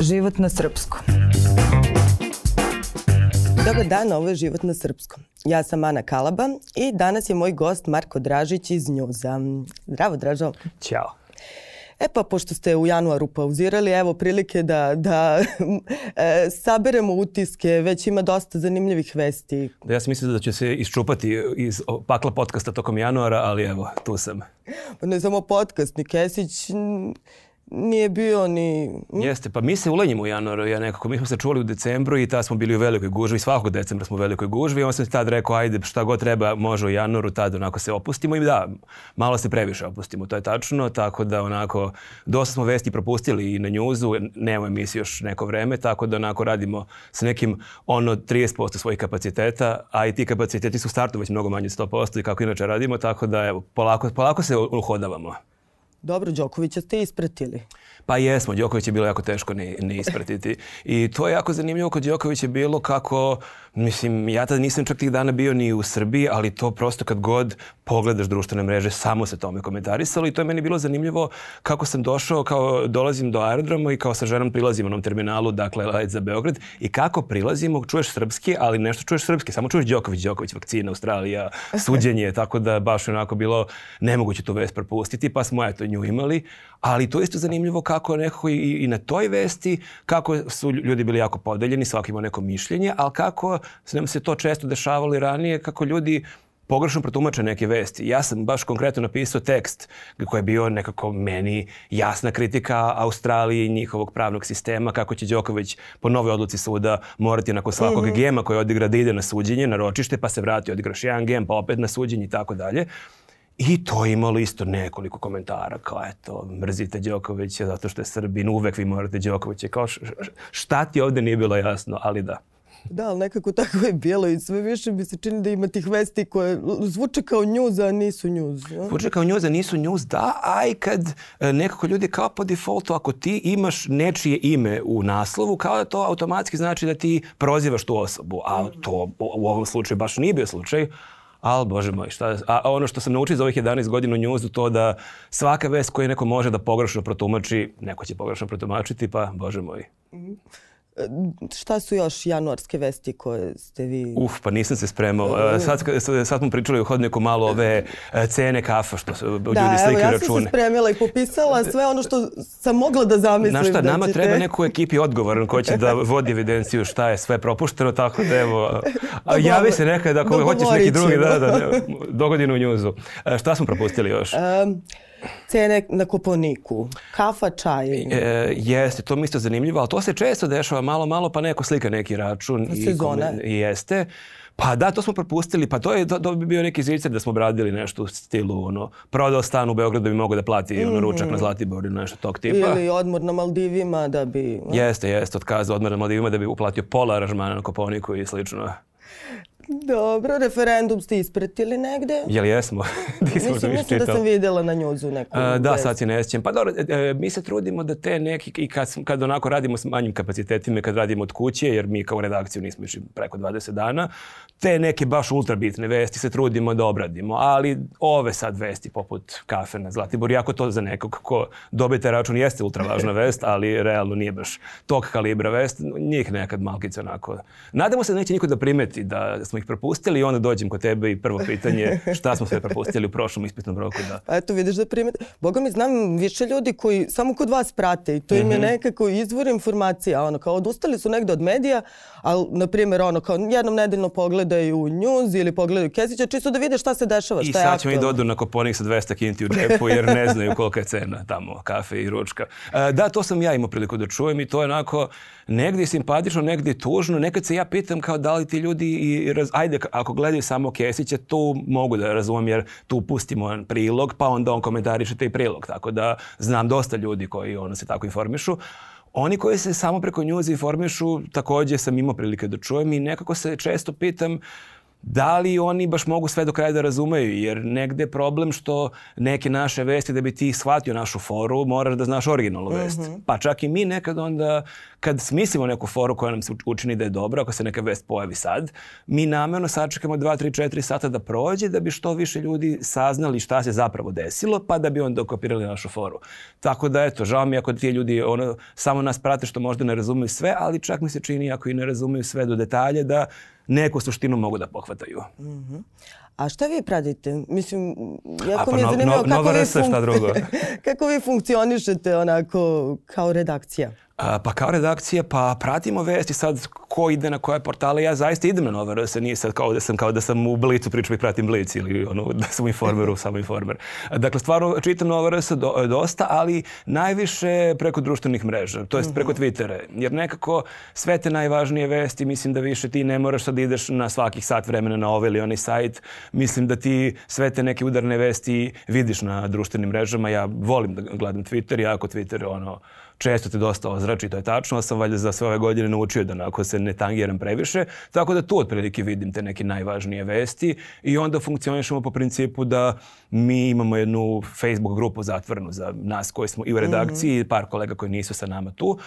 Život na srpskom. Dobar dan, ovo je Život na srpskom. Ja sam Ana Kalaba i danas je moj gost Marko Dražić iz Njuza. Zdravo, Dražo. Ćao. E pa, pošto ste u januaru pauzirali, evo prilike da, da e, saberemo utiske, već ima dosta zanimljivih vesti. Da, Ja sam mislio da će se iščupati iz pakla podcasta tokom januara, ali evo, tu sam. Pa ne samo podcast, ni Kesić nije bio ni... Jeste, pa mi se ulenjimo u januaru, ja nekako. Mi smo se čuli u decembru i tad smo bili u velikoj gužvi, svakog decembra smo u velikoj gužvi i on se tad rekao, ajde, šta god treba, može u januaru, tad onako se opustimo i da, malo se previše opustimo, to je tačno, tako da onako, dosta smo vesti propustili i na njuzu, nema emisije još neko vreme, tako da onako radimo sa nekim ono 30% svojih kapaciteta, a i ti kapaciteti su startu već mnogo manje 100% i kako inače radimo, tako da evo, polako, polako se uhodavamo. Dobro, Đokovića ste ispratili. Pa jesmo, Đoković je bilo jako teško ne, ne ispratiti. I to je jako zanimljivo kod Đokovića je bilo kako, mislim, ja tad nisam čak tih dana bio ni u Srbiji, ali to prosto kad god pogledaš društvene mreže, samo se tome komentarisalo i to je meni bilo zanimljivo kako sam došao, kao dolazim do aerodroma i kao sa ženom prilazim onom terminalu, dakle, let za Beograd i kako prilazimo, čuješ srpski, ali nešto čuješ srpski, samo čuješ Đoković, Đoković, vakcina, Australija, suđenje, tako da baš onako bilo nemoguće tu vest propustiti, pa smo eto nju imali, Ali to je isto zanimljivo kako nekako i, i na toj vesti, kako su ljudi bili jako podeljeni, svaki ima neko mišljenje, ali kako nam se to često dešavalo i ranije, kako ljudi pogrešno protumače neke vesti. Ja sam baš konkretno napisao tekst koji je bio nekako meni jasna kritika Australije i njihovog pravnog sistema, kako će Đoković po nove odluci suda morati nakon svakog mm -hmm. gema koji odigra da ide na suđenje, na ročište, pa se vrati, odigraš jedan gem, pa opet na suđenje i tako dalje. I to je imalo isto nekoliko komentara kao eto, mrzite Đokovića zato što je Srbin, uvek vi morate Đokovića. Kao šta ti ovde nije bilo jasno, ali da. Da, ali nekako tako je bilo i sve više mi se čini da ima tih vesti koje zvuče kao njuz, a nisu njuz. Ja? Zvuče kao njuz, a nisu njuz, da, a i kad e, nekako ljudi kao po defaultu, ako ti imaš nečije ime u naslovu, kao da to automatski znači da ti prozivaš tu osobu, a to u ovom slučaju baš nije bio slučaj, Al, bože moj, šta, a ono što sam naučio iz ovih 11 godina u njuzu, to da svaka vest koju neko može da pogrešno protumači, neko će pogrešno protumačiti, pa bože moj. Mm -hmm. Šta su još januarske vesti koje ste vi... Uf, pa nisam se spremao. E, sad, sad smo pričali u hodniku malo ove e, cene kafa što ljudi da, ljudi slike račune. Da, ja sam se spremila i popisala sve ono što sam mogla da zamislim. Znaš šta, da nama ćete... treba neko ekipi odgovoran ko će da vodi evidenciju šta je sve propušteno, tako da evo... A, javi se nekad ako hoćeš neki drugi, da, da, da, dogodinu njuzu. E, šta smo propustili još? Um, cene na koponiku. Kafa, čaj. E, jeste, to mi isto zanimljivo, ali to se često dešava malo, malo, pa neko slika neki račun. Sezona. Pa I, jeste. Pa da, to smo propustili, pa to, je, to, to bi bio neki zicer da smo obradili nešto u stilu, ono, prodao stan u Beogradu da bi mogao da plati mm -hmm. ono, mhm. ručak na Zlatiboru ili nešto tog tipa. Ili odmor na Maldivima da bi... Jeste, jeste, otkazao odmor na Maldivima da bi uplatio pola aranžmana na Koponiku i slično. Dobro, referendum ste ispratili negde? Jel jesmo? Nismo mislim, mislim da sam videla na njuzu neku. A, da, sad se ne sjećam. Pa dobro, e, e mi se trudimo da te neki, i kad, kad onako radimo s manjim kapacitetima, kad radimo od kuće, jer mi kao redakciju nismo išli preko 20 dana, te neke baš ultra bitne vesti se trudimo da obradimo. Ali ove sad vesti poput kafe na Zlatibor, jako to za nekog ko dobite račun jeste ultra važna vest, ali realno nije baš tog kalibra vest, njih nekad malkice onako. Nadamo se da neće niko da primeti da smo smo ih propustili i onda dođem kod tebe i prvo pitanje šta smo sve propustili u prošlom ispitnom roku. Da. Pa eto, vidiš da primete. Boga mi znam više ljudi koji samo kod vas prate i to im je mhm. nekako izvor informacija. Ono, kao odustali su negde od medija, ali na primjer ono kao jednom nedeljno pogledaju news ili pogledaju Kesića čisto da vide šta se dešava, šta je I sad ćemo i dodu da na Koponik sa 200 kinti u džepu jer ne znaju kolika je cena tamo kafe i ručka. E, da, to sam ja imao priliku da čujem i to je onako negdje simpatično, negdje tužno. Nekad se ja pitam kao da li ti ljudi, i raz... ajde ako gledaju samo Kesića, to mogu da razumem jer tu pustimo prilog pa onda on komentariše taj prilog. Tako da znam dosta ljudi koji ono se tako informišu. Oni koji se samo preko njuzi informišu, takođe sam imao prilike da čujem i nekako se često pitam da li oni baš mogu sve do kraja da razumeju, jer negde je problem što neke naše vesti, da bi ti shvatio našu foru, moraš da znaš originalnu vest. Mm -hmm. Pa čak i mi nekad onda, kad smislimo neku foru koja nam se učini da je dobra, ako se neka vest pojavi sad, mi namerno sačekamo 2, 3, 4 sata da prođe, da bi što više ljudi saznali šta se zapravo desilo, pa da bi onda kopirali našu foru. Tako da, eto, žao mi ako ti ljudi ono, samo nas prate što možda ne razumeju sve, ali čak mi se čini ako i ne razumeju sve do detalje da neku suštinu mogu da pohvataju. Mm -hmm. A šta vi pradite? Mislim, jako A, pa mi je zanimljivo no, kako, vi šta drugo. kako vi funkcionišete onako kao redakcija pa kao redakcija, pa pratimo vesti sad ko ide na koje portale, ja zaista idem na nove rse, nije sad kao da sam, kao da sam u Blicu pričam i pratim Blic ili ono, da sam u informeru, samo informer. Dakle, stvarno čitam nove rse do, dosta, ali najviše preko društvenih mreža, to jest preko mhm. Twittera, jer nekako sve te najvažnije vesti, mislim da više ti ne moraš sad da ideš na svakih sat vremena na ovaj ili onaj sajt, mislim da ti sve te neke udarne vesti vidiš na društvenim mrežama, ja volim da gledam Twitter, jako Twitter ono, često te dosta ozrači, to je tačno, sam valjda za sve ove godine naučio da onako se ne tangiram previše, tako da tu otprilike vidim te neke najvažnije vesti i onda funkcionišemo po principu da mi imamo jednu Facebook grupu zatvorenu za nas koji smo i u redakciji mm -hmm. i par kolega koji nisu sa nama tu.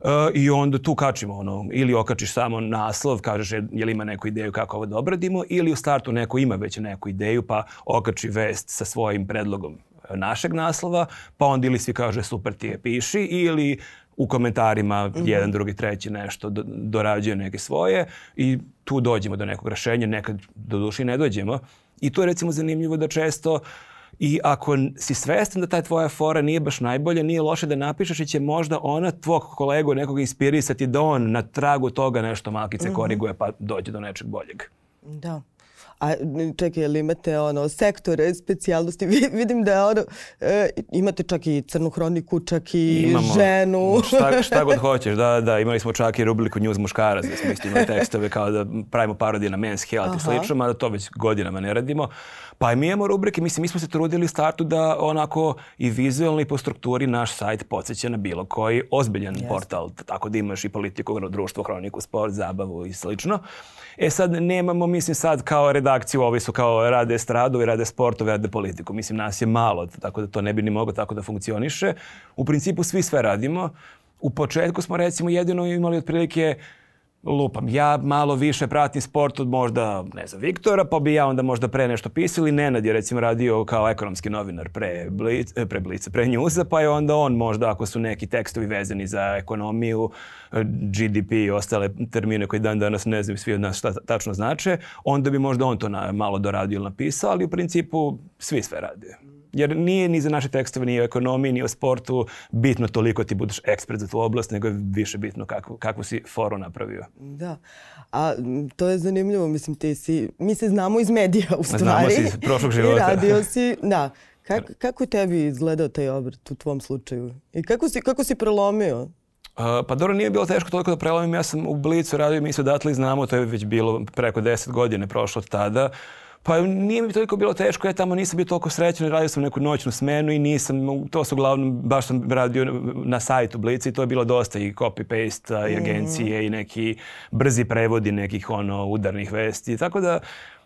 Uh, I onda tu kačimo ono, ili okačiš samo naslov, kažeš je, je li ima neku ideju kako ovo da obradimo, ili u startu neko ima već neku ideju pa okači vest sa svojim predlogom našeg naslova, pa onda ili svi kaže super ti je piši ili u komentarima mm -hmm. jedan, drugi, treći nešto do, dorađuje neke svoje i tu dođemo do nekog rešenja, nekad do duši ne dođemo. I to je recimo zanimljivo da često i ako si svestan da ta tvoja fora nije baš najbolja, nije loše da napišeš i će možda ona tvog kolegu nekog inspirisati da on na tragu toga nešto malkice mm -hmm. koriguje pa dođe do nečeg boljeg. Da. A čekaj, jel imate ono, sektore, specijalnosti? Vidim da ono, e, imate čak i crnu hroniku, čak i Imamo. ženu. Šta, šta god hoćeš, da, da. Imali smo čak i rubriku News muškarac, da smo isto imali tekstove kao da pravimo parodije na men's health Aha. i slično, mada to već godinama ne radimo. Pa mi imamo rubrike, mislim, mi smo se trudili u startu da onako i vizualno i po strukturi naš sajt podsjeća na bilo koji ozbiljan yes. portal, tako da imaš i politiku, društvo, hroniku, sport, zabavu i slično. E sad nemamo, mislim, sad kao redakciju, ovi su kao rade estradu i rade sportove, rade politiku. Mislim, nas je malo, tako da to ne bi ni moglo tako da funkcioniše. U principu svi sve radimo. U početku smo recimo jedino imali otprilike lupam, ja malo više pratim sport od možda, ne znam, Viktora, pa bi ja onda možda pre nešto pisao ili Nenad je recimo radio kao ekonomski novinar pre, Blic, e, pre Blica, pre Njuza, pa je onda on možda ako su neki tekstovi vezani za ekonomiju, e, GDP i ostale termine koji dan danas ne znam svi od nas šta tačno znače, onda bi možda on to na, malo doradio ili napisao, ali u principu svi sve rade. Jer nije ni za naše tekstove, ni o ekonomiji, ni o sportu bitno toliko ti budeš ekspert za tu oblast, nego je više bitno kakvu, kakvu si foru napravio. Da. A to je zanimljivo, mislim, ti si, mi se znamo iz medija u stvari. Znamo si iz prošlog života. I radio si, da. Kako, kako tebi izgledao taj obrt u tvom slučaju? I kako si, kako si prelomio Uh, pa dobro, nije bilo teško toliko da prelomim. Ja sam u Blicu radio mi se Datli znamo, to je već bilo preko 10 godine prošlo od tada. Pa nije mi toliko bilo teško, ja tamo nisam bio toliko srećan, radio sam neku noćnu smenu i nisam, to su uglavnom, baš sam radio na sajtu Blici i to je bilo dosta i copy-paste i mm. agencije mm. i neki brzi prevodi nekih ono udarnih vesti. Tako da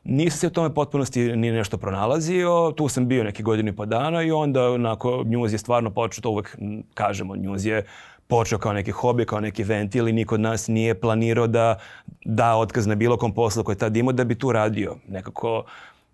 nisam se u tome potpunosti ni nešto pronalazio. Tu sam bio neki godinu i po dana i onda onako News je stvarno počeo, to uvek kažemo, News je počeo kao neki hobi, kao neki ventil i niko od nas nije planirao da da otkaz na bilo kom poslu koji je tad imao da bi tu radio. Nekako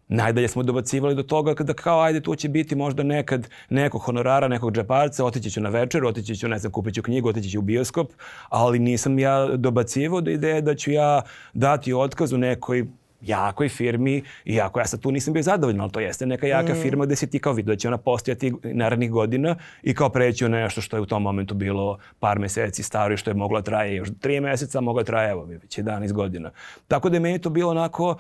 najdalje smo dobacivali do toga kada kao ajde tu će biti možda nekad nekog honorara, nekog džeparca, otići ću na večer, otići ću, ne znam, kupit ću knjigu, otići ću u bioskop, ali nisam ja dobacivao do ideje da ću ja dati otkaz u nekoj jakoj firmi, iako ja sad tu nisam bio zadovoljan, ali to jeste neka jaka mm. firma gde si ti kao vidio da će ona postojati narednih godina i kao preći na nešto što je u tom momentu bilo par meseci staro i što je moglo da traje još tri meseca, moglo da traje evo već 11 godina. Tako da je meni to bilo onako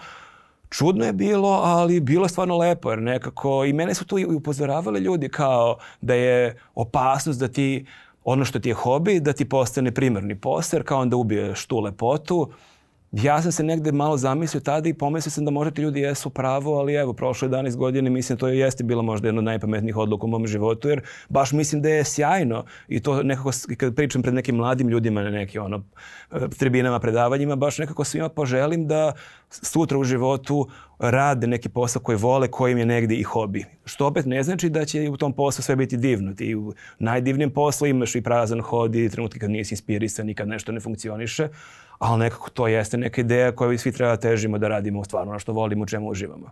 Čudno je bilo, ali bilo je stvarno lepo jer nekako i mene su tu i upozoravali ljudi kao da je opasnost da ti ono što ti je hobi da ti postane primarni poster, kao onda ubiješ tu lepotu Ja sam se negde malo zamislio tada i pomislio sam da možda ti ljudi jesu pravo, ali evo, prošlo je 11 godina i mislim da to jeste bila možda jedna od najpametnijih odluka u mom životu, jer baš mislim da je sjajno i to nekako, kad pričam pred nekim mladim ljudima na nekim ono, e, tribinama, predavanjima, baš nekako svima poželim da sutra u životu rade neki posao koji vole, koji im je negde i hobi. Što opet ne znači da će u tom poslu sve biti divno. Ti u najdivnijem poslu imaš i prazan hod i trenutke kad nisi inspirisan i kad nešto ne funkcioniše, ali nekako to jeste neka ideja koju svi treba da težimo da radimo stvarno na što volimo, u čemu uživamo.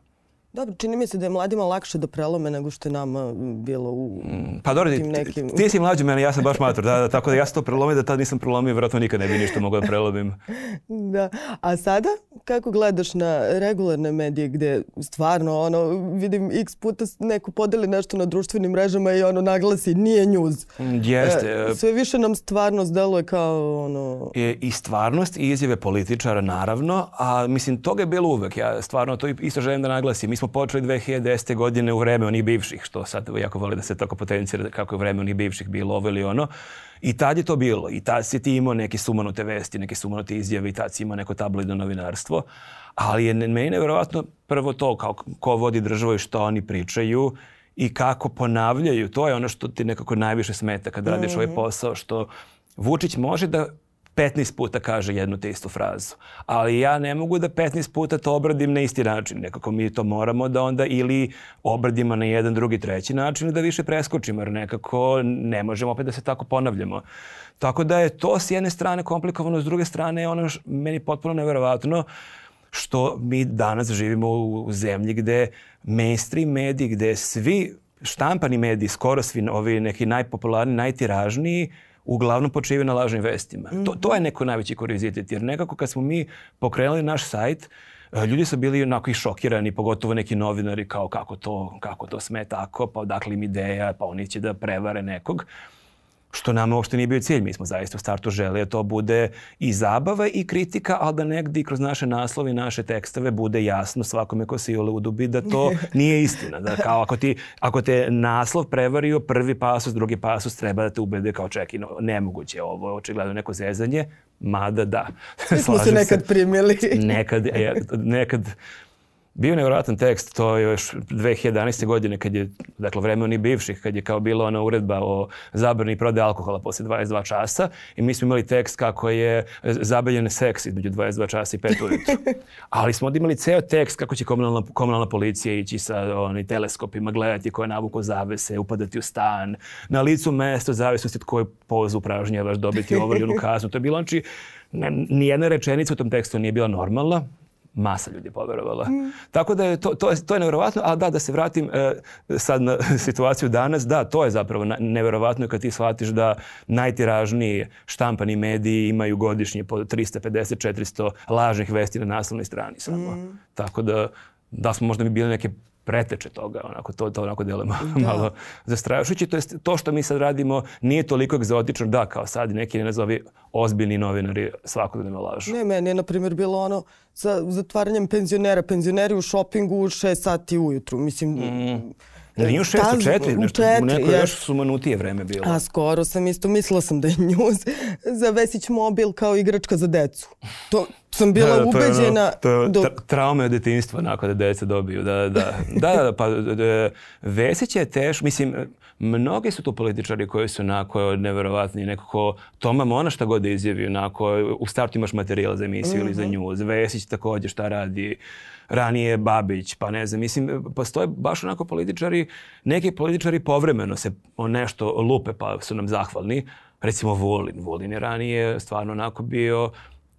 Dobro, čini mi se da je mladima lakše da prelome nego što je nama bilo u mm, pa, dobro, tim nekim... Ti, ti si mlađi mene, ja sam baš mator, da, da, tako da ja sam to prelomio, da tad nisam prelomio, vjerojatno nikad ne bi ništa mogao da prelomim. Da, a sada kako gledaš na regularne medije gde stvarno ono, vidim x puta neko podeli nešto na društvenim mrežama i ono naglasi nije njuz. Mm, jeste. E, e, sve više nam stvarnost deluje kao ono... I, e, i stvarnost i izjave političara naravno, a mislim toga je bilo uvek. Ja stvarno to isto želim da naglasim. Mi smo smo počeli 2010. godine u vreme onih bivših, što sad jako voli da se tako potencira da kako je vreme onih bivših bilo ovo ili ono. I tad je to bilo. I tad si ti imao neke sumanute vesti, neke sumanute izjave i tad si imao neko tabloidno novinarstvo. Ali je meni nevjerovatno prvo to kao ko vodi državu i što oni pričaju i kako ponavljaju. To je ono što ti nekako najviše smeta kad radiš mm -hmm. ovaj mhm. posao, što Vučić može da 15 puta kaže jednu te istu frazu. Ali ja ne mogu da 15 puta to obradim na isti način. Nekako mi to moramo da onda ili obradimo na jedan, drugi, treći način da više preskočimo, jer nekako ne možemo opet da se tako ponavljamo. Tako da je to s jedne strane komplikovano, s druge strane je ono š, meni potpuno neverovatno što mi danas živimo u, zemlji gde mainstream mediji, gde svi štampani mediji, skoro svi ovi neki najpopularni, najtiražniji, uglavnom počivaju na lažnim vestima. Mm -hmm. to, to je neko najveći kuriozitet, jer nekako kad smo mi pokrenuli naš sajt, e, ljudi su bili onako i šokirani, pogotovo neki novinari kao kako to, kako to sme tako, pa odakle im ideja, pa oni će da prevare nekog. Uh, što nama uopšte nije bio cilj. Mi smo zaista u startu želeli da to bude i zabava i kritika, ali da negdje kroz naše naslove i naše tekstove bude jasno svakome ko se jole udubi da to nije istina. Da kao ako, ti, ako te naslov prevario, prvi pasus, drugi pasus treba da te ubede kao čekaj, no, nemoguće ovo, očigledno neko zezanje, mada da. Svi smo se nekad primili. nekad, e, nekad Bio je nevjerojatan tekst, to je još 2011. godine, kad je, dakle, vreme onih bivših, kad je kao bila ona uredba o zabrani prode alkohola posle 22 časa i mi smo imali tekst kako je zabeljen seks između 22 časa i 5 ujutru. Ali smo onda imali ceo tekst kako će komunalna, komunalna policija ići sa oni, teleskopima, gledati ko je navukao zavese, upadati u stan, na licu mesta, zavisnosti od koje pozu upražnjavaš, dobiti ovu ili onu kaznu. To je bilo, znači, nijedna rečenica u tom tekstu nije bila normalna, masa ljudi poverovala. Mm. Tako da je to, to, je, to je nevjerovatno, ali da, da se vratim e, sad na situaciju danas, da, to je zapravo na, nevjerovatno kad ti shvatiš da najtiražniji štampani mediji imaju godišnje po 350-400 lažnih vesti na naslovnoj strani samo. Mm. Tako da, da smo možda bi bili neke preteče toga, onako, to, to onako dele da. malo, da. zastrašujući. To, jest, to što mi sad radimo nije toliko egzotično, da, kao sad neki ne nazovi ozbiljni novinari svakodnevno lažu. Ne, meni je, na primjer, bilo ono sa zatvaranjem penzionera. Penzioneri u šopingu u 6 sati ujutru. Mislim, mm Da nju 604, e, da nešto, četiri, u nekoj ja. još sumanutije vreme bilo. A skoro sam isto, mislila sam da je njuz za Vesić mobil kao igračka za decu. To sam bila da, da, to ubeđena. Je ono, to je dok... tra traume od detinjstva nakon da deca dobiju. Da, da, da, da pa da, Vesić je teško, mislim, mnogi su tu političari koji su onako neverovatni, nekako Toma Mona šta god da izjavi, onako u startu imaš materijal za emisiju mm -hmm. ili za mhm. njuz. Vesić takođe šta radi. Uh, ranije Babić, pa ne znam, mislim, postoje baš onako političari, neki političari povremeno se nešto lupe pa su nam zahvalni, recimo Vulin. Vulin je ranije stvarno onako bio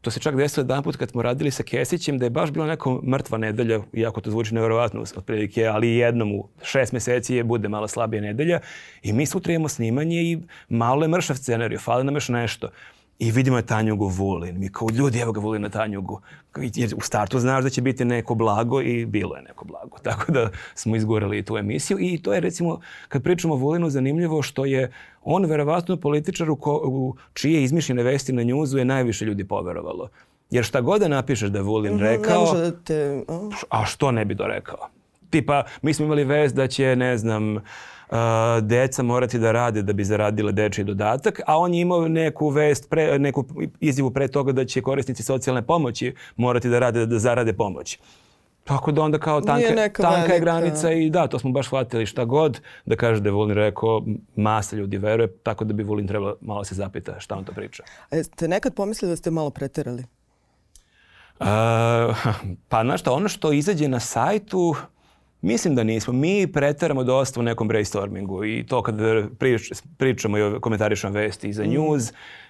To se čak desilo jedan put kad smo radili sa Kesićem, da je baš bila neka mrtva nedelja, iako to zvuči nevjerovatno otprilike, ali jednom u šest meseci je bude malo slabija nedelja i mi sutra imamo snimanje i malo je mršav scenariju, fale nam još nešto i vidimo je Tanjugu Vulin. Mi kao, ljudi, evo ga Vulin na Tanjugu. Jer u startu znaš da će biti neko blago i bilo je neko blago. Tako da smo izgoreli tu emisiju i to je recimo, kad pričamo o Vulinu, zanimljivo što je on verovatno političar u, ko, u čije izmišljene vesti na njuzu je najviše ljudi poverovalo. Jer šta god da napišeš da je Vulin mhm, rekao, ne da te... a što ne bi to rekao? Tipa, mi smo imali vest da će, ne znam, deca morati da rade da bi zaradile dečji dodatak, a on je imao neku vest, pre, neku izjavu pre toga da će korisnici socijalne pomoći morati da rade da zarade pomoć. Tako da onda kao tanka, tanka je granica i da, to smo baš shvatili šta god. Da kaže da je Vulin rekao, masa ljudi veruje, tako da bi Vulin trebalo malo se zapita šta on to priča. A e, jeste nekad pomislili da ste malo preterali? Uh, pa znaš što, ono što izađe na sajtu, Mislim da nismo. Mi preteramo dosta u nekom brainstormingu i to kad prič, pričamo i komentarišemo vesti za mm. news,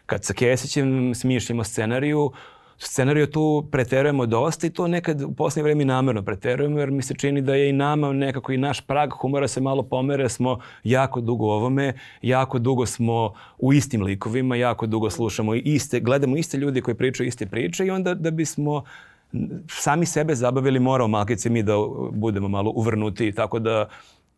kad sa Kesićem smišljamo scenariju, scenariju tu preterujemo dosta i to nekad u poslednje vreme namerno preterujemo jer mi se čini da je i nama nekako i naš prag humora se malo pomere, smo jako dugo u ovome, jako dugo smo u istim likovima, jako dugo slušamo iste, gledamo iste ljude koji pričaju iste priče i onda da bismo sami sebe zabavili, morao malkice mi da budemo malo uvrnuti, tako da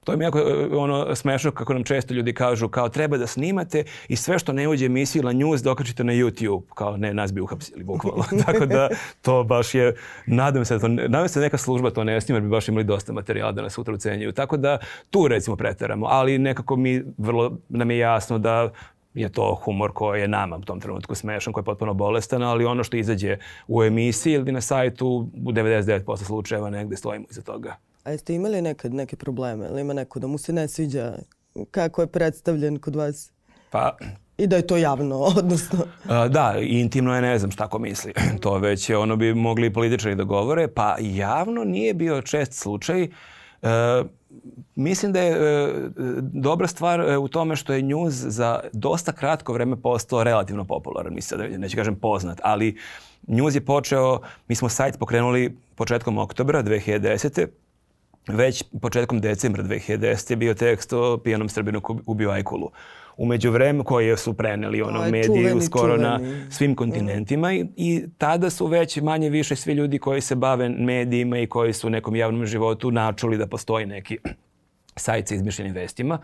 To je mi jako e, ono, smešno kako nam često ljudi kažu kao treba da snimate i sve što ne uđe emisiju na news da okačite na YouTube. Kao ne, nas bi uhapsili bukvalno. Tako da to baš je, nadam se da to, nadam se da neka služba to ne snima jer bi baš imali dosta materijala da nas sutra ucenjuju. Tako da tu recimo preteramo, ali nekako mi vrlo nam je jasno da je to humor koji je nama u tom trenutku smešan, koji je potpuno bolestan, ali ono što izađe u emisiji ili na sajtu, u 99% slučajeva negde stojimo iza toga. A jeste imali nekad neke probleme? Ili ima neko da mu se ne sviđa kako je predstavljen kod vas? Pa, I da je to javno, odnosno... A, da, intimno je, ne znam šta ko misli. to već je, ono bi mogli i političari da govore. Pa javno nije bio čest slučaj. E, mislim da je e, dobra stvar e, u tome što je news za dosta kratko vreme postao relativno popularan. Mislim da neću kažem poznat, ali news je počeo, mi smo sajt pokrenuli početkom oktobra 2010. Već početkom decembra 2010. je bio tekst o pijanom Srbinu koji ubio Ajkulu umeđu vreme koje su preneli ono, A, mediji čuveni, skoro čuveni. na svim kontinentima i, i tada su već manje više svi ljudi koji se bave medijima i koji su u nekom javnom životu načuli da postoji neki sajt sa izmišljenim vestima.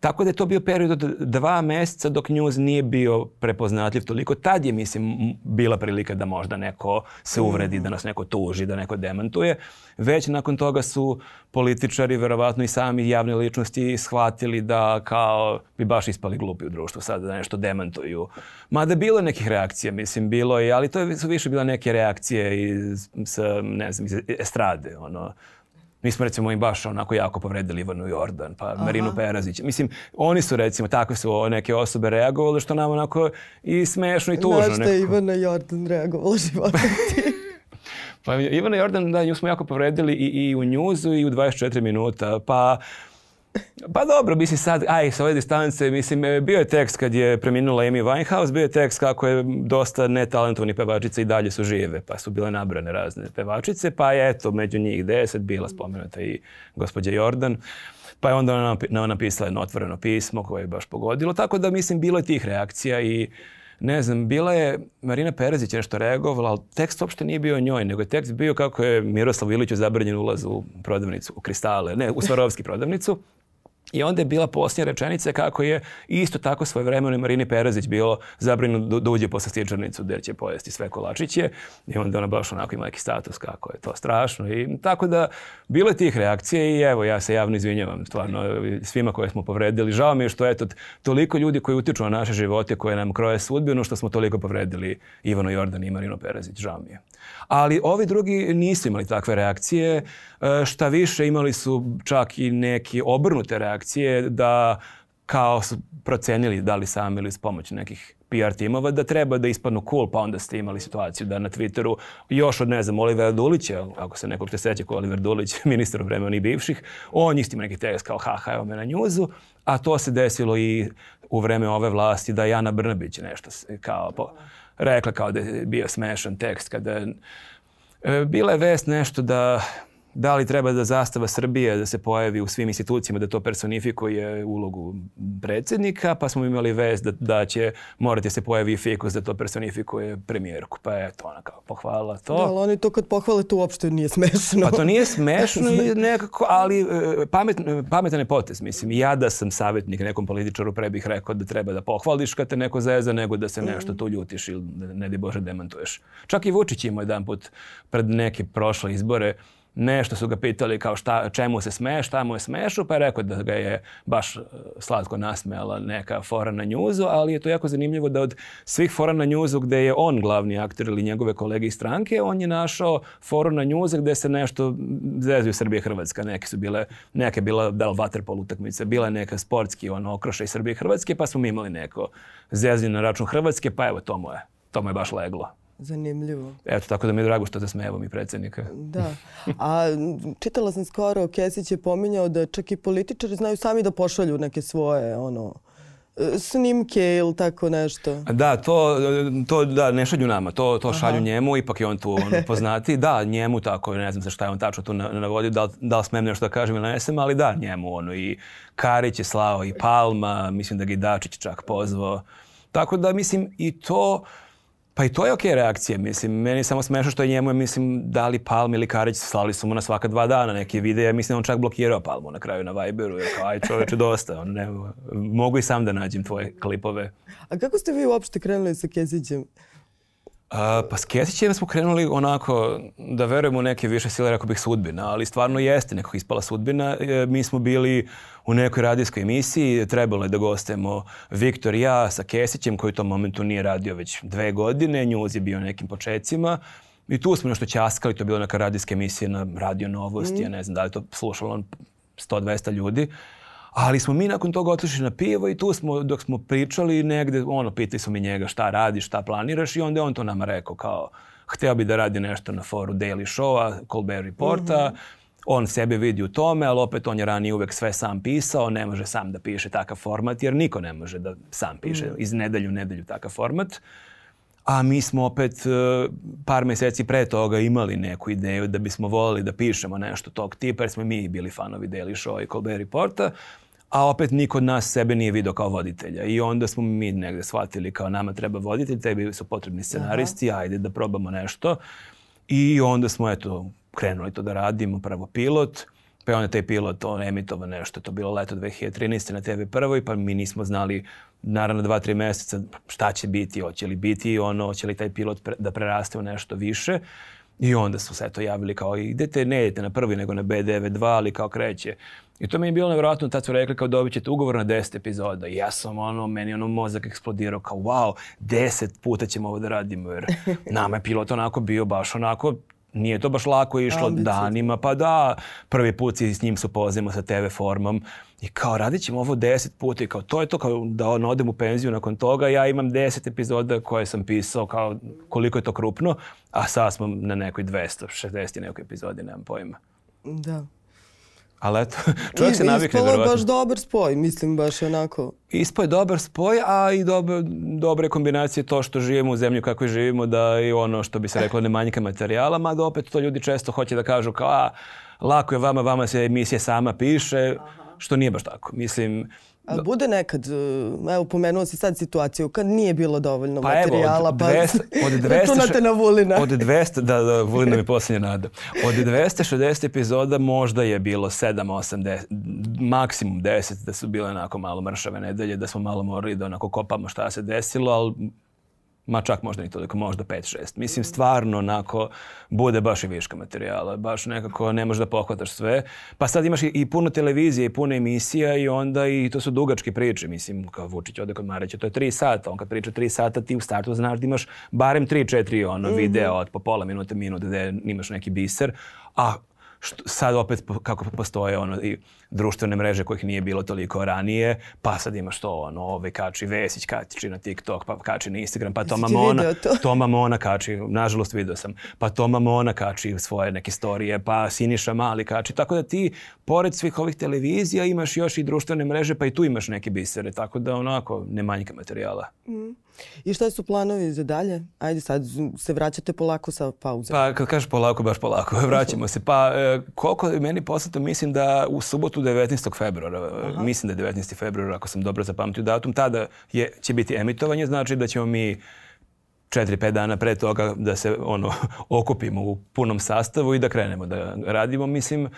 Tako da je to bio period od dva mjeseca dok news nije bio prepoznatljiv toliko. Tad je, mislim, bila prilika da možda neko se uvredi, mhm. da nas neko tuži, da neko demantuje. Već nakon toga su političari, verovatno i sami javne ličnosti, shvatili da kao bi baš ispali glupi u društvu sad da nešto demantuju. Mada bilo nekih reakcija, mislim, bilo je, ali to su više bila neke reakcije iz, sa, ne znam, iz estrade, ono, Mi smo recimo im baš onako jako povredili Ivanu Jordan, pa Aha. Marinu Perazić. Mislim, oni su recimo, takve su neke osobe reagovali što nam onako i smešno i tužno. Znaš da je Ivana Jordan reagovala životom Pa Ivana Jordan, da, nju smo jako povredili i, i u njuzu i u 24 minuta. Pa Pa dobro, mislim sad, aj, sa ove distance, mislim, e, bio je tekst kad je preminula Amy Winehouse, bio je tekst kako je dosta netalentovni pevačica i dalje su žive, pa su bile nabrane razne pevačice, pa je eto, među njih deset bila spomenuta i gospođa Jordan. Pa je onda ona napisala jedno otvoreno pismo koje je baš pogodilo, tako da mislim, bilo je tih reakcija i ne znam, bila je Marina Perezić nešto reagovala, ali tekst uopšte nije bio o njoj, nego je tekst bio kako je Miroslavu Iliću zabranjen ulaz u prodavnicu, u kristale, ne, u Svarovski prodavnicu. I onda je bila posljednja rečenica kako je isto tako svoje vremeno Marini Perazić bilo zabrinuto da uđe posle stičarnicu gdje će pojesti sve kolačiće. I onda ona baš onako ima neki status kako je to strašno. I tako da bilo je tih reakcije i evo ja se javno izvinjavam stvarno svima koje smo povredili. Žao mi je što eto toliko ljudi koji utiču na naše živote, koje nam kroje sudbinu što smo toliko povredili Ivano Jordan i Marino Perazić. Žao mi je. Ali ovi drugi nisu imali takve reakcije. E, šta više, imali su čak i neke obrnute reakcije da kao su procenili da li sami ili s pomoć nekih PR timova da treba da ispadnu cool, pa onda ste imali situaciju da na Twitteru još od, ne znam, Olivera Dulića, ako se nekog te seća ko Oliver Dulić, ministar vremena i bivših, on istima neki tekst kao haha, evo me na njuzu, a to se desilo i u vreme ove vlasti da Jana Brnabić nešto kao po, rekla kao da je bio smešan tekst kada e, bila je vest nešto da Da li treba da zastava Srbije da se pojavi u svim institucijama, da to personifikuje ulogu predsednika, pa smo imali vez da, da će morati da se pojavi fikus da to personifikuje premijerku. Pa eto, ona kao pohvala to. Da, ali oni to kad pohvale to uopšte nije smešno. Pa to nije smešno i nekako, ali e, pamet, pametan je potez. Mislim, ja da sam savjetnik nekom političaru pre bih rekao da treba da pohvališ kad te neko zeza, nego da se nešto mm. tu ljutiš ili ne di Bože demantuješ. Čak i Vučić imao jedan put pred neke prošle izbore nešto su ga pitali kao šta, čemu se smeješ, šta mu je smešu, pa je rekao da ga je baš e, slatko nasmejala neka fora na njuzu, ali je to jako zanimljivo da od svih fora na njuzu gde je on glavni aktor ili njegove kolege iz stranke, on je našao foru na njuzu gde se nešto zezuju Srbije i Hrvatska. Neke su bile, neke bila da li vaterpol utakmice, bila neka sportski ono, okroša i Srbije Hrvatske, pa smo mi imali neko zezanje na račun Hrvatske, pa evo to mu je, to mu je baš leglo. Zanimljivo. Eto, tako da mi je drago što te da smejevo mi predsednika. Da. A čitala sam skoro, Kesić je pominjao da čak i političari znaju sami da pošalju neke svoje, ono, snimke ili tako nešto. Da, to, to da, ne šalju nama, to, to Aha. šalju njemu, ipak je on tu on poznati. Da, njemu tako, ne znam se šta je on tačno tu navodio, da, da li smem nešto da kažem ili ne smem, ali da, njemu ono i Karić je slao i Palma, mislim da ga i Dačić čak pozvao. Tako da, mislim, i to... Uh, Pa i to je okej okay reakcija, mislim. Meni samo smešno što je njemu, mislim, dali Palm ili Karić, slali su mu na svaka dva dana neke videe. mislim, da on čak blokirao Palmu na kraju na Viberu. Jer kao, aj čoveče, dosta. On, ne, mogu i sam da nađem tvoje klipove. A kako ste vi uopšte krenuli sa Kezićem? A, pa s Kesićem smo krenuli onako da verujemo neke više sile, rekao bih sudbina, ali stvarno jeste nekako ispala sudbina. E, mi smo bili u nekoj radijskoj emisiji, trebalo je da gostujemo Viktor i ja sa Kesićem koji u tom momentu nije radio već dve godine, njuz je bio nekim početcima. I tu smo nešto ćaskali, to je bila neka radijska emisija na Radio Novosti, mm. ja ne znam da li to slušalo 100-200 ljudi. Ali smo mi nakon toga otišli na pivo i tu smo, dok smo pričali negde, ono, pitali smo mi njega šta radiš, šta planiraš i onda je on to nama rekao kao, hteo bi da radi nešto na foru Daily Show-a, Colbert Reporta, mm -hmm on sebe vidi u tome, ali opet on je ranije uvek sve sam pisao, ne može sam da piše takav format, jer niko ne može da sam piše mm. iz nedelju u nedelju takav format. A mi smo opet e, par meseci pre toga imali neku ideju da bismo volili da pišemo nešto tog tipa, jer smo mi bili fanovi Daily Show i Colbert Reporta a opet niko od nas sebe nije video kao voditelja. I onda smo mi negde shvatili kao nama treba voditelj, tebi su potrebni scenaristi, Aha. ajde da probamo nešto. I onda smo eto krenuli to da radimo, pravo pilot, pa je onda taj pilot on emitova nešto, to bilo leto 2013. na TV prvoj, pa mi nismo znali naravno dva, tri meseca šta će biti, hoće li biti ono, hoće li taj pilot pre, da preraste u nešto više. Uh, I onda su se eto javili kao idete, ne idete na prvi nego na B92, ali kao kreće. I to mi je bilo nevjerojatno, tad su rekli kao dobit ćete ugovor na 10 epizoda. I ja sam ono, meni ono mozak eksplodirao kao wow, 10 puta ćemo ovo da radimo jer nama je pilot onako bio baš onako nije to baš lako išlo Ambici. danima, pa da, prvi put si s njim supozimo sa TV formom, I kao, radit ćemo ovo deset puta i kao, to je to, kao da on, odem u penziju nakon toga, ja imam deset epizoda koje sam pisao, kao koliko je to krupno, a sad smo na nekoj 260 i nekoj epizodi, nemam pojma. Da. Ali eto, čovjek se navikne verovatno. Ispao baš dobar spoj, mislim baš onako. Ispao je dobar spoj, a i dobe, dobre kombinacije to što živimo u zemlju kako i živimo, da i ono što bi se eh. reklo ne manjka materijala, mada opet to ljudi često hoće da kažu kao, a, lako je vama, vama se emisija sama piše. Aha Što nije baš tako. Mislim, A da. bude nekad, e, evo pomenuo si sad situaciju, kad nije bilo dovoljno pa materijala, evo, od 200, pa od 200, da računate na Vulina. Od 200, da, da, Vulina mi posljednja nada. Od 260 epizoda možda je bilo 7, 8, 10, maksimum 10, da su bile onako malo mršave nedelje, da smo malo morali da onako kopamo šta se desilo, ali ma čak možda ni toliko, dakle, možda 5-6. Mislim, stvarno, onako, bude baš i viška materijala, baš nekako ne možeš da pohvataš sve. Pa sad imaš i, i puno televizije i puno emisija i onda i to su dugačke priče, mislim, kao Vučić ode kod Mareća, to je 3 sata, on kad priča 3 sata, ti u startu znaš da imaš barem 3-4 ono, mm -hmm. video od po pola minuta, minut gde imaš neki biser, a što, sad opet kako postoje ono i društvene mreže kojih nije bilo toliko ranije, pa sad ima što ono, ove kači Vesić, kači na TikTok, pa kači na Instagram, pa Toma Mona, to? Toma Mona kači, nažalost video sam, pa Toma Mona kači svoje neke storije, pa Siniša Mali kači, tako da ti pored svih ovih televizija imaš još i društvene mreže, pa i tu imaš neke bisere, tako da onako ne manjka materijala. Mm. I šta su planovi za dalje? Ajde sad se vraćate polako sa pauze. Pa kad kažeš polako, baš polako. Vraćamo se. Pa e, koliko je meni poslato, mislim da u subotu 19. februara, e, Aha. mislim da je 19. februara, ako sam dobro zapamtio datum, tada je, će biti emitovanje, znači da ćemo mi 4-5 dana pre toga da se ono okupimo u punom sastavu i da krenemo da radimo. Mislim,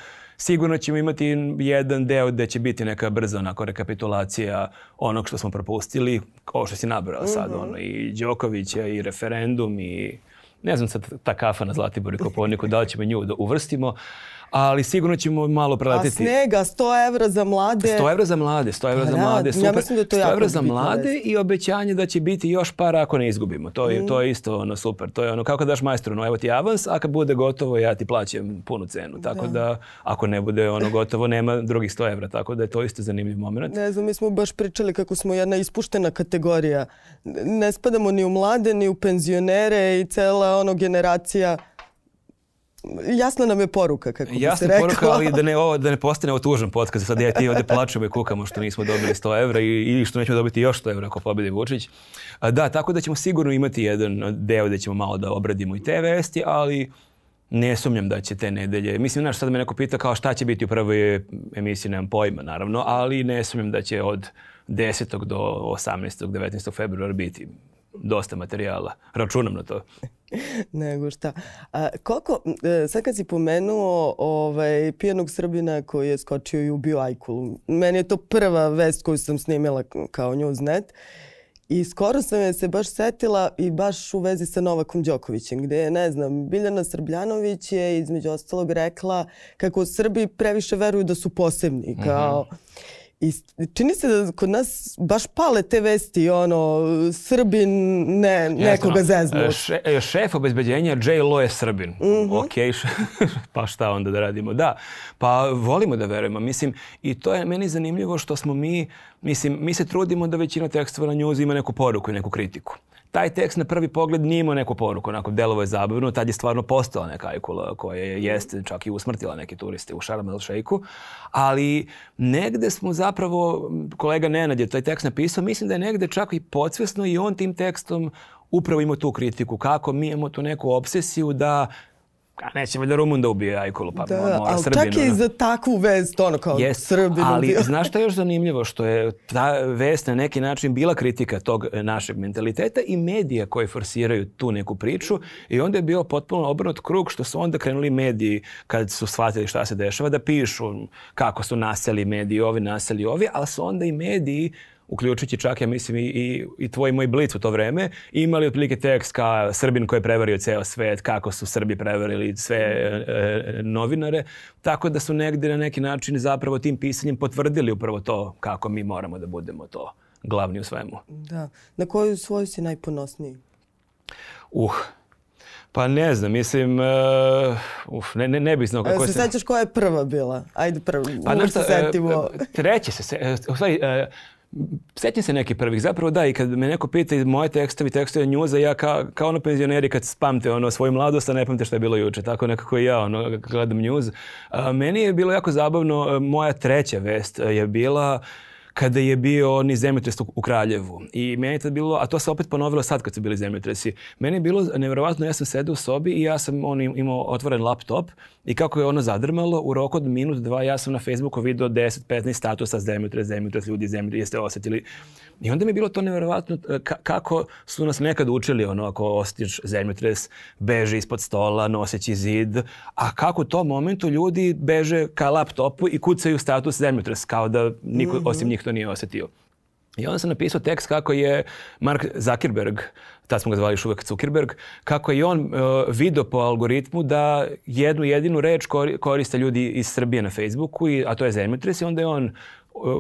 sigurno ćemo imati jedan deo gde će biti neka brza onako rekapitulacija onog što smo propustili, ovo što si nabrao sad, mm -hmm. ono, i Đokovića, i referendum, i ne znam sad ta kafa na Zlatiboru i Koporniku, da li ćemo nju da uvrstimo, ali sigurno ćemo malo preletiti. A snega, 100 evra za mlade. 100 evra za mlade, 100 evra pa, za da, mlade. Super. Ja mislim da to 100 evra za mlade i obećanje da će biti još para ako ne izgubimo. To je, mm. to je isto ono super. To je ono kako daš majstru, no evo ti avans, a kad bude gotovo ja ti plaćam punu cenu. Tako da, da ako ne bude ono gotovo nema drugih 100 evra. Tako da je to isto zanimljiv moment. Ne znam, mi smo baš pričali kako smo jedna ispuštena kategorija. Ne spadamo ni u mlade, ni u penzionere i cela ono generacija jasna nam je poruka, kako bi Jasna se rekao. poruka, ali da ne, ovo, da ne postane ovo tužan podcast. Sad ja ti ovde plačemo i kukamo što nismo dobili 100 evra i, ili što nećemo dobiti još 100 evra ako pobedi Vučić. Da, tako da ćemo sigurno imati jedan deo da ćemo malo da obradimo i te vesti, ali ne sumnjam da će te nedelje. Mislim, znaš, sad me neko pita kao šta će biti u prvoj emisiji, nemam pojma, naravno, ali ne sumnjam da će od 10. do 18. 19. februara biti dosta materijala. Računam na to. Nego šta. A, koliko, e, sad kad si pomenuo ovaj, pijanog Srbina koji je skočio i ubio Ajkulu, meni je to prva vest koju sam snimila kao Newsnet. I skoro sam je se baš setila i baš u vezi sa Novakom Đokovićem, gde je, ne znam, Biljana Srbljanović je između ostalog rekla kako Srbi previše veruju da su posebni, mhm. kao... Mm -hmm I čini se da kod nas baš pale te vesti, ono, Srbin ne, Jasno. nekoga da. zeznu. Še, šef obezbeđenja J. Lo je Srbin. Mm -hmm. Ok, pa šta onda da radimo? Da, pa volimo da verujemo. Mislim, i to je meni zanimljivo što smo mi, mislim, mi se trudimo da većina tekstova na njuzu ima neku poruku i neku kritiku taj tekst na prvi pogled nije imao neku poruku, onako delovo je zabavno, tad je stvarno postala neka ajkula koja je, jeste čak i usmrtila neke turiste u Sharm el Sheikhu, ali negde smo zapravo, kolega Nenad je taj tekst napisao, mislim da je negde čak i podsvesno i on tim tekstom upravo imao tu kritiku, kako mi imamo tu neku obsesiju da a neće valjda Rumun da ubije Ajkulu, pa da, mora Srbina. Srbinu. čak je i za takvu vest, ono kao yes, Srbinu. Ali bio. znaš šta je još zanimljivo? Što je ta vest na neki način bila kritika tog našeg mentaliteta i medija koji forsiraju tu neku priču i onda je bio potpuno obrnut krug što su onda krenuli mediji kad su shvatili šta se dešava da pišu kako su naseli mediji ovi, naseli ovi, ali su onda i mediji uključujući čak, ja mislim, i, i, i tvoj i moj blic u to vreme, imali otprilike tekst ka Srbin koji je prevario ceo svet, kako su Srbi prevarili sve e, e, novinare, tako da su negde na neki način zapravo tim pisanjem potvrdili upravo to kako mi moramo da budemo to glavni u svemu. Da. Na koju svoju si najponosniji? Uh, Pa ne znam, mislim, uh, uf, ne, ne, ne bih znao kako se... Se sećaš koja je prva bila? Ajde, prva, pa, uvijek se setimo. E, treće se, se, e, u stvari, e, Sjećam se neke prvih, zapravo da, i kad me neko pita iz moje tekstovi, tekstovi njuza, ja kao, kao ono penzioneri kad spamte ono, svoju mladost, a ne pamte što je bilo juče, tako nekako i ja ono, gledam njuz. meni je bilo jako zabavno, e, moja treća vest e, je bila kada je bio oni zemljotres u Kraljevu. I meni je tad bilo, a to se opet ponovilo sad kad su bili zemljotresi, meni je bilo nevjerovatno, ja sam sedao u sobi i ja sam on imao otvoren laptop i kako je ono zadrmalo, u roku od minut, dva, ja sam na Facebooku video 10-15 statusa zemljotres, zemljotres, ljudi zemljotres, jeste osetili. I onda mi je bilo to nevjerovatno e, kako su nas nekad učili, ono, ako osjetiš zemljotres, beže ispod stola, noseći zid, a kako u tom momentu ljudi beže ka laptopu i kucaju status zemljotres, kao da niko mm -hmm. osim mhm. njih njih nije osetio. I onda sam napisao tekst kako je Mark Zuckerberg, tad smo ga zvali još uvek Zuckerberg, kako je on uh, video po algoritmu da jednu jedinu reč koriste ljudi iz Srbije na Facebooku, i, a to je zemljotres i onda je on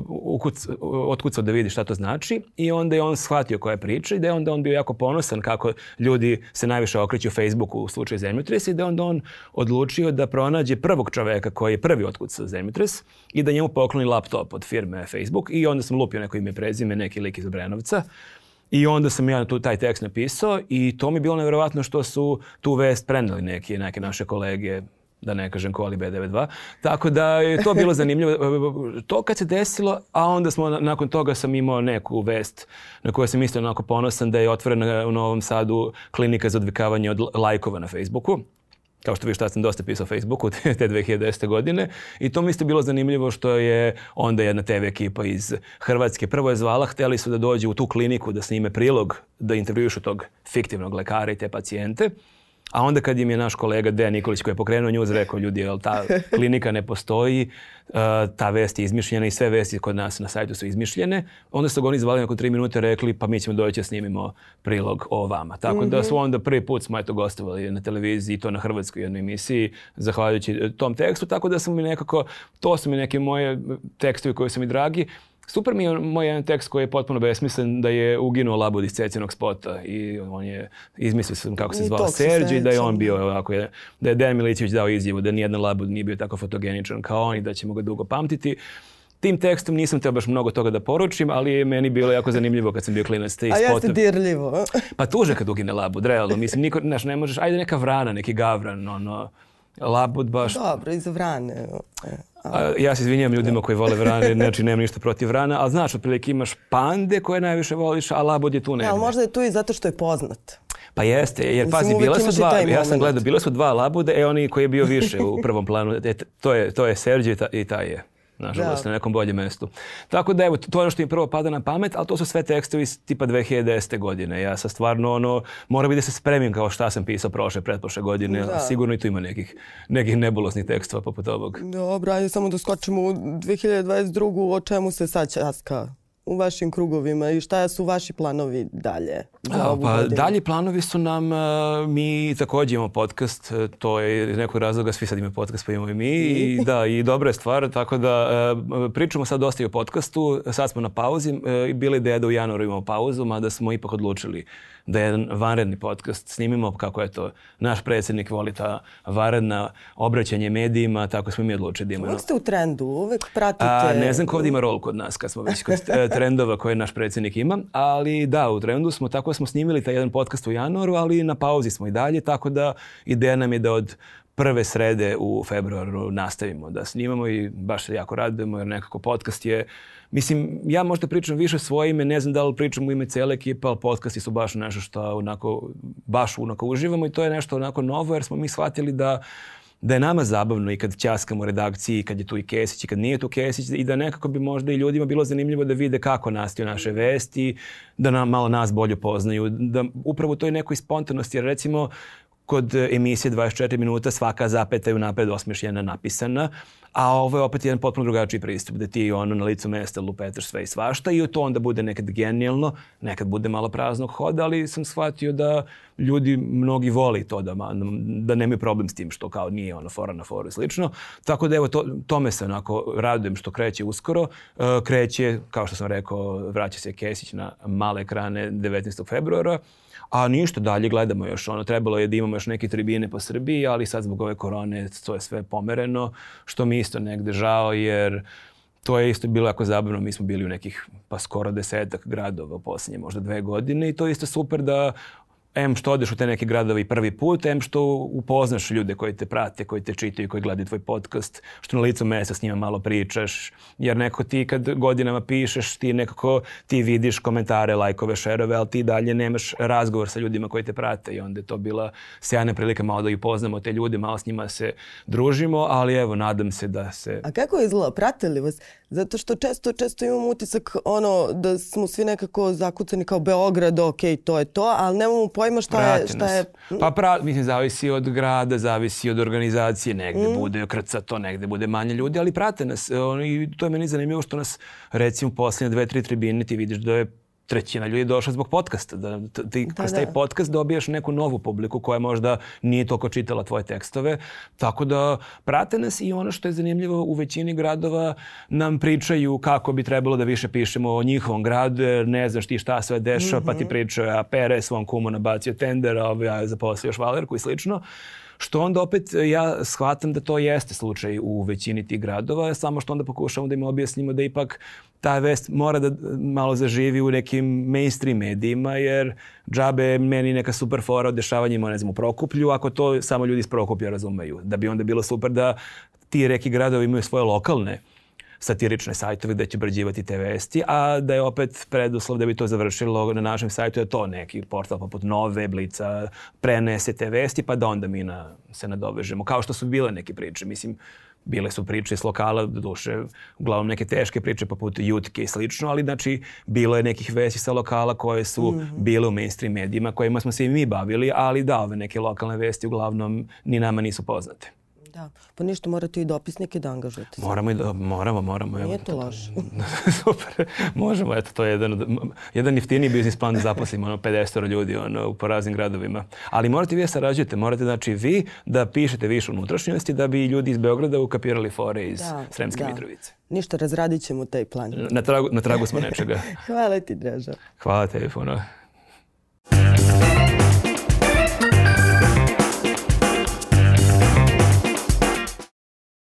ukuc, otkucao da vidi šta to znači i onda je on shvatio koja je priča i da je onda on bio jako ponosan kako ljudi se najviše okreću Facebooku u slučaju zemljotresa i da je onda on odlučio da pronađe prvog čoveka koji je prvi otkucao zemljotres i da njemu pokloni laptop od firme Facebook i onda sam lupio neko ime prezime, neki lik iz Obrenovca I onda sam ja tu taj tekst napisao i to mi je bilo nevjerovatno što su tu vest preneli neki, neke naše kolege da ne kažem Koli B92. Tako da je to bilo zanimljivo. To kad se desilo, a onda smo nakon toga sam imao neku vest na koju sam isto onako ponosan da je otvorena u Novom Sadu klinika za odvikavanje od lajkova na Facebooku kao što vidiš, tada sam dosta pisao Facebooku te, te 2010. godine i to mi isto bilo zanimljivo što je onda jedna TV ekipa iz Hrvatske prvo je zvala, hteli su da dođe u tu kliniku da snime prilog, da intervjušu tog fiktivnog lekara i te pacijente. A onda kad im je naš kolega Dejan Nikolić koji je pokrenuo njuz rekao ljudi, jel ta klinika ne postoji, e, ta vest je izmišljena i sve vesti kod nas na sajtu su izmišljene, onda su ga oni zvali nakon tri minute rekli pa mi ćemo doći da snimimo prilog o vama. Tako mm -hmm. da su mhm. onda prvi put smo eto gostovali na televiziji to na hrvatskoj jednoj emisiji zahvaljujući tom tekstu, tako da su mi nekako, to su mi neke moje tekstovi koji su mi dragi, Super mi je moj jedan tekst koji je potpuno besmislen da je uginuo labud iz cecinog spota i on je, izmislio sam kako se zvao Serđi, da je on da. bio ovako, da je Dejan Milićević dao izjavu da nijedan labud nije bio tako fotogeničan kao on i da ćemo ga dugo pamtiti. Tim tekstom nisam teo baš mnogo toga da poručim, ali je meni bilo jako zanimljivo kad sam bio klinac. Te A jeste dirljivo. pa tuže kad ugine labud, realno. Mislim, niko, znaš, ne možeš, ajde neka vrana, neki gavran, ono, labud baš... Dobro, iz vrane. E. A, ja se izvinjam ljudima koji vole vrane, znači nemam ništa protiv vrana, ali znaš, otprilike imaš pande koje najviše voliš, a labod je tu negdje. Ja, ali možda je tu i zato što je poznat. Pa jeste, jer Mislim, pazi, bila su dva, ja sam gledao, bila su dva labude, e oni koji je bio više u prvom planu, e, to je, to je Serđe i taj je nažalost, da. na nekom boljem mestu. Tako da evo, to je ono što mi prvo pada na pamet, ali to su sve tekstovi iz tipa 2010. godine. Ja sa stvarno ono, mora i da se spremim kao šta sam pisao prošle, pretprošle godine. Da. Sigurno i tu ima nekih, nekih nebulosnih tekstova poput ovog. Dobro, ajde samo da skočimo u 2022. o čemu se sad časka u vašim krugovima i šta su vaši planovi dalje? A, pa, godinu? dalji planovi su nam, e, mi takođe imamo podcast, e, to je iz nekog razloga, svi sad imaju podcast pa imamo i mi i da, i dobra je stvar, tako da e, pričamo sad dosta i o podcastu, sad smo na pauzi, a, bila ideja da u januaru imamo pauzu, mada smo ipak odlučili da jedan vanredni podcast snimimo, kako je to naš predsednik voli ta vanredna obraćanje medijima, tako smo mi odlučili da imamo. Uvijek ste u trendu, uvek pratite. A, ne znam ko ovdje ima rol kod nas, kad smo već kod e, trendova koje naš predsednik ima, ali da, u trendu smo, tako smo snimili taj jedan podcast u januaru, ali na pauzi smo i dalje, tako da ideja nam je da od prve srede u februaru nastavimo da snimamo i baš se jako radujemo jer nekako podcast je Mislim, ja možda pričam više svoje ime, ne znam da li pričam u ime cele ekipe, ali podcasti su baš nešto što onako, baš onako uživamo i to je nešto onako novo jer smo mi shvatili da da je nama zabavno i kad ćaskamo redakciji, i kad je tu i Kesić, i kad nije tu Kesić, i da nekako bi možda i ljudima bilo zanimljivo da vide kako nastaju naše vesti, da nam malo nas bolje poznaju, da upravo to je nekoj spontanosti, jer recimo kod e, emisije 24 minuta svaka zapeta je unapred osmišljena, napisana, a ovo je opet jedan potpuno drugačiji pristup, da ti ono na licu mesta lupetaš sve i svašta i to onda bude nekad genijalno, nekad bude malo praznog hoda, ali sam shvatio da ljudi mnogi voli to, da, da nemaju problem s tim što kao nije ono fora na foru i slično. Tako da evo, to, tome se onako radujem što kreće uskoro. E, kreće, kao što sam rekao, vraća se Kesić na male ekrane 19. februara. A ništa dalje gledamo još. Ono, trebalo je da imamo još neke tribine po Srbiji, ali sad zbog ove korone to je sve pomereno, što mi isto negde žao, jer to je isto bilo jako zabavno. Mi smo bili u nekih pa skoro desetak gradova u posljednje možda dve godine i to je isto super da em što odeš u te neke gradovi prvi put, em što upoznaš ljude koji te prate, koji te čitaju, koji gledaju tvoj podcast, što na licu mesta s njima malo pričaš, jer neko ti kad godinama pišeš, ti nekako ti vidiš komentare, lajkove, šerove, ali ti dalje nemaš razgovor sa ljudima koji te prate i onda je to bila sjajna prilika malo da i upoznamo te ljude, malo s njima se družimo, ali evo, nadam se da se... A kako je izgleda? Pratili vas? Zato što često, često imam utisak ono da smo svi nekako zakucani kao Beograd, ok, to je to, ali nemamo pojma šta je... Šta je... Pa pra, mislim, zavisi od grada, zavisi od organizacije, negde mm. bude to, negde bude manje ljudi, ali prate nas. E, I to je meni zanimljivo što nas, recimo, poslednje dve, tri tribine ti vidiš da je trećina ljudi došla zbog podcasta. Da, ti da, kroz da. taj podcast dobijaš neku novu publiku koja možda nije toliko čitala tvoje tekstove. Tako da prate nas i ono što je zanimljivo u većini gradova nam pričaju kako bi trebalo da više pišemo o njihovom gradu, jer ne znaš ti šta sve dešava, mm -hmm. pa ti mhm. pričaju a Pere svom kumu nabacio tender, a ovaj, ja zaposlio švalerku i slično. Što onda opet e, ja shvatam da to jeste slučaj u većini tih gradova, samo što onda pokušamo da im objasnimo da ipak ta vest mora da e, malo zaživi u nekim mainstream medijima, jer džabe meni neka super fora o dešavanjima, ne znam, u Prokuplju, ako to samo ljudi iz Prokuplja razumeju. Da bi onda bilo super da ti reki gradovi imaju svoje lokalne satirične sajtove gde će obrađivati te vesti, a da je opet preduslov da bi to završilo na našem sajtu je to neki portal poput Nove, Blica, prenese te vesti pa da onda mi na, se nadovežemo. Kao što su bile neke priče. Mislim, bile su priče s lokala, duše, uglavnom neke teške priče poput jutke i slično, ali znači bilo je nekih vesti sa lokala koje su mm -hmm. bile u mainstream medijima kojima smo se i mi bavili, ali da, ove neke lokalne vesti uglavnom ni nama nisu poznate. Da. Pa ništa, morate i dopisnike da angažujete. Moramo, i da, moramo, moramo. Nije evo, to loše. super, možemo, eto, to je jedan, jedan jeftiniji biznis plan da zaposlimo ono, 50 ljudi ono, po raznim gradovima. Ali morate vi da sarađujete, morate znači vi da pišete više unutrašnjosti da bi ljudi iz Beograda ukapirali fore iz da, Sremske da. Mitrovice. Ništa, razradit ćemo taj plan. Na tragu, na tragu smo nečega. Hvala ti, Draža. Hvala tebi puno.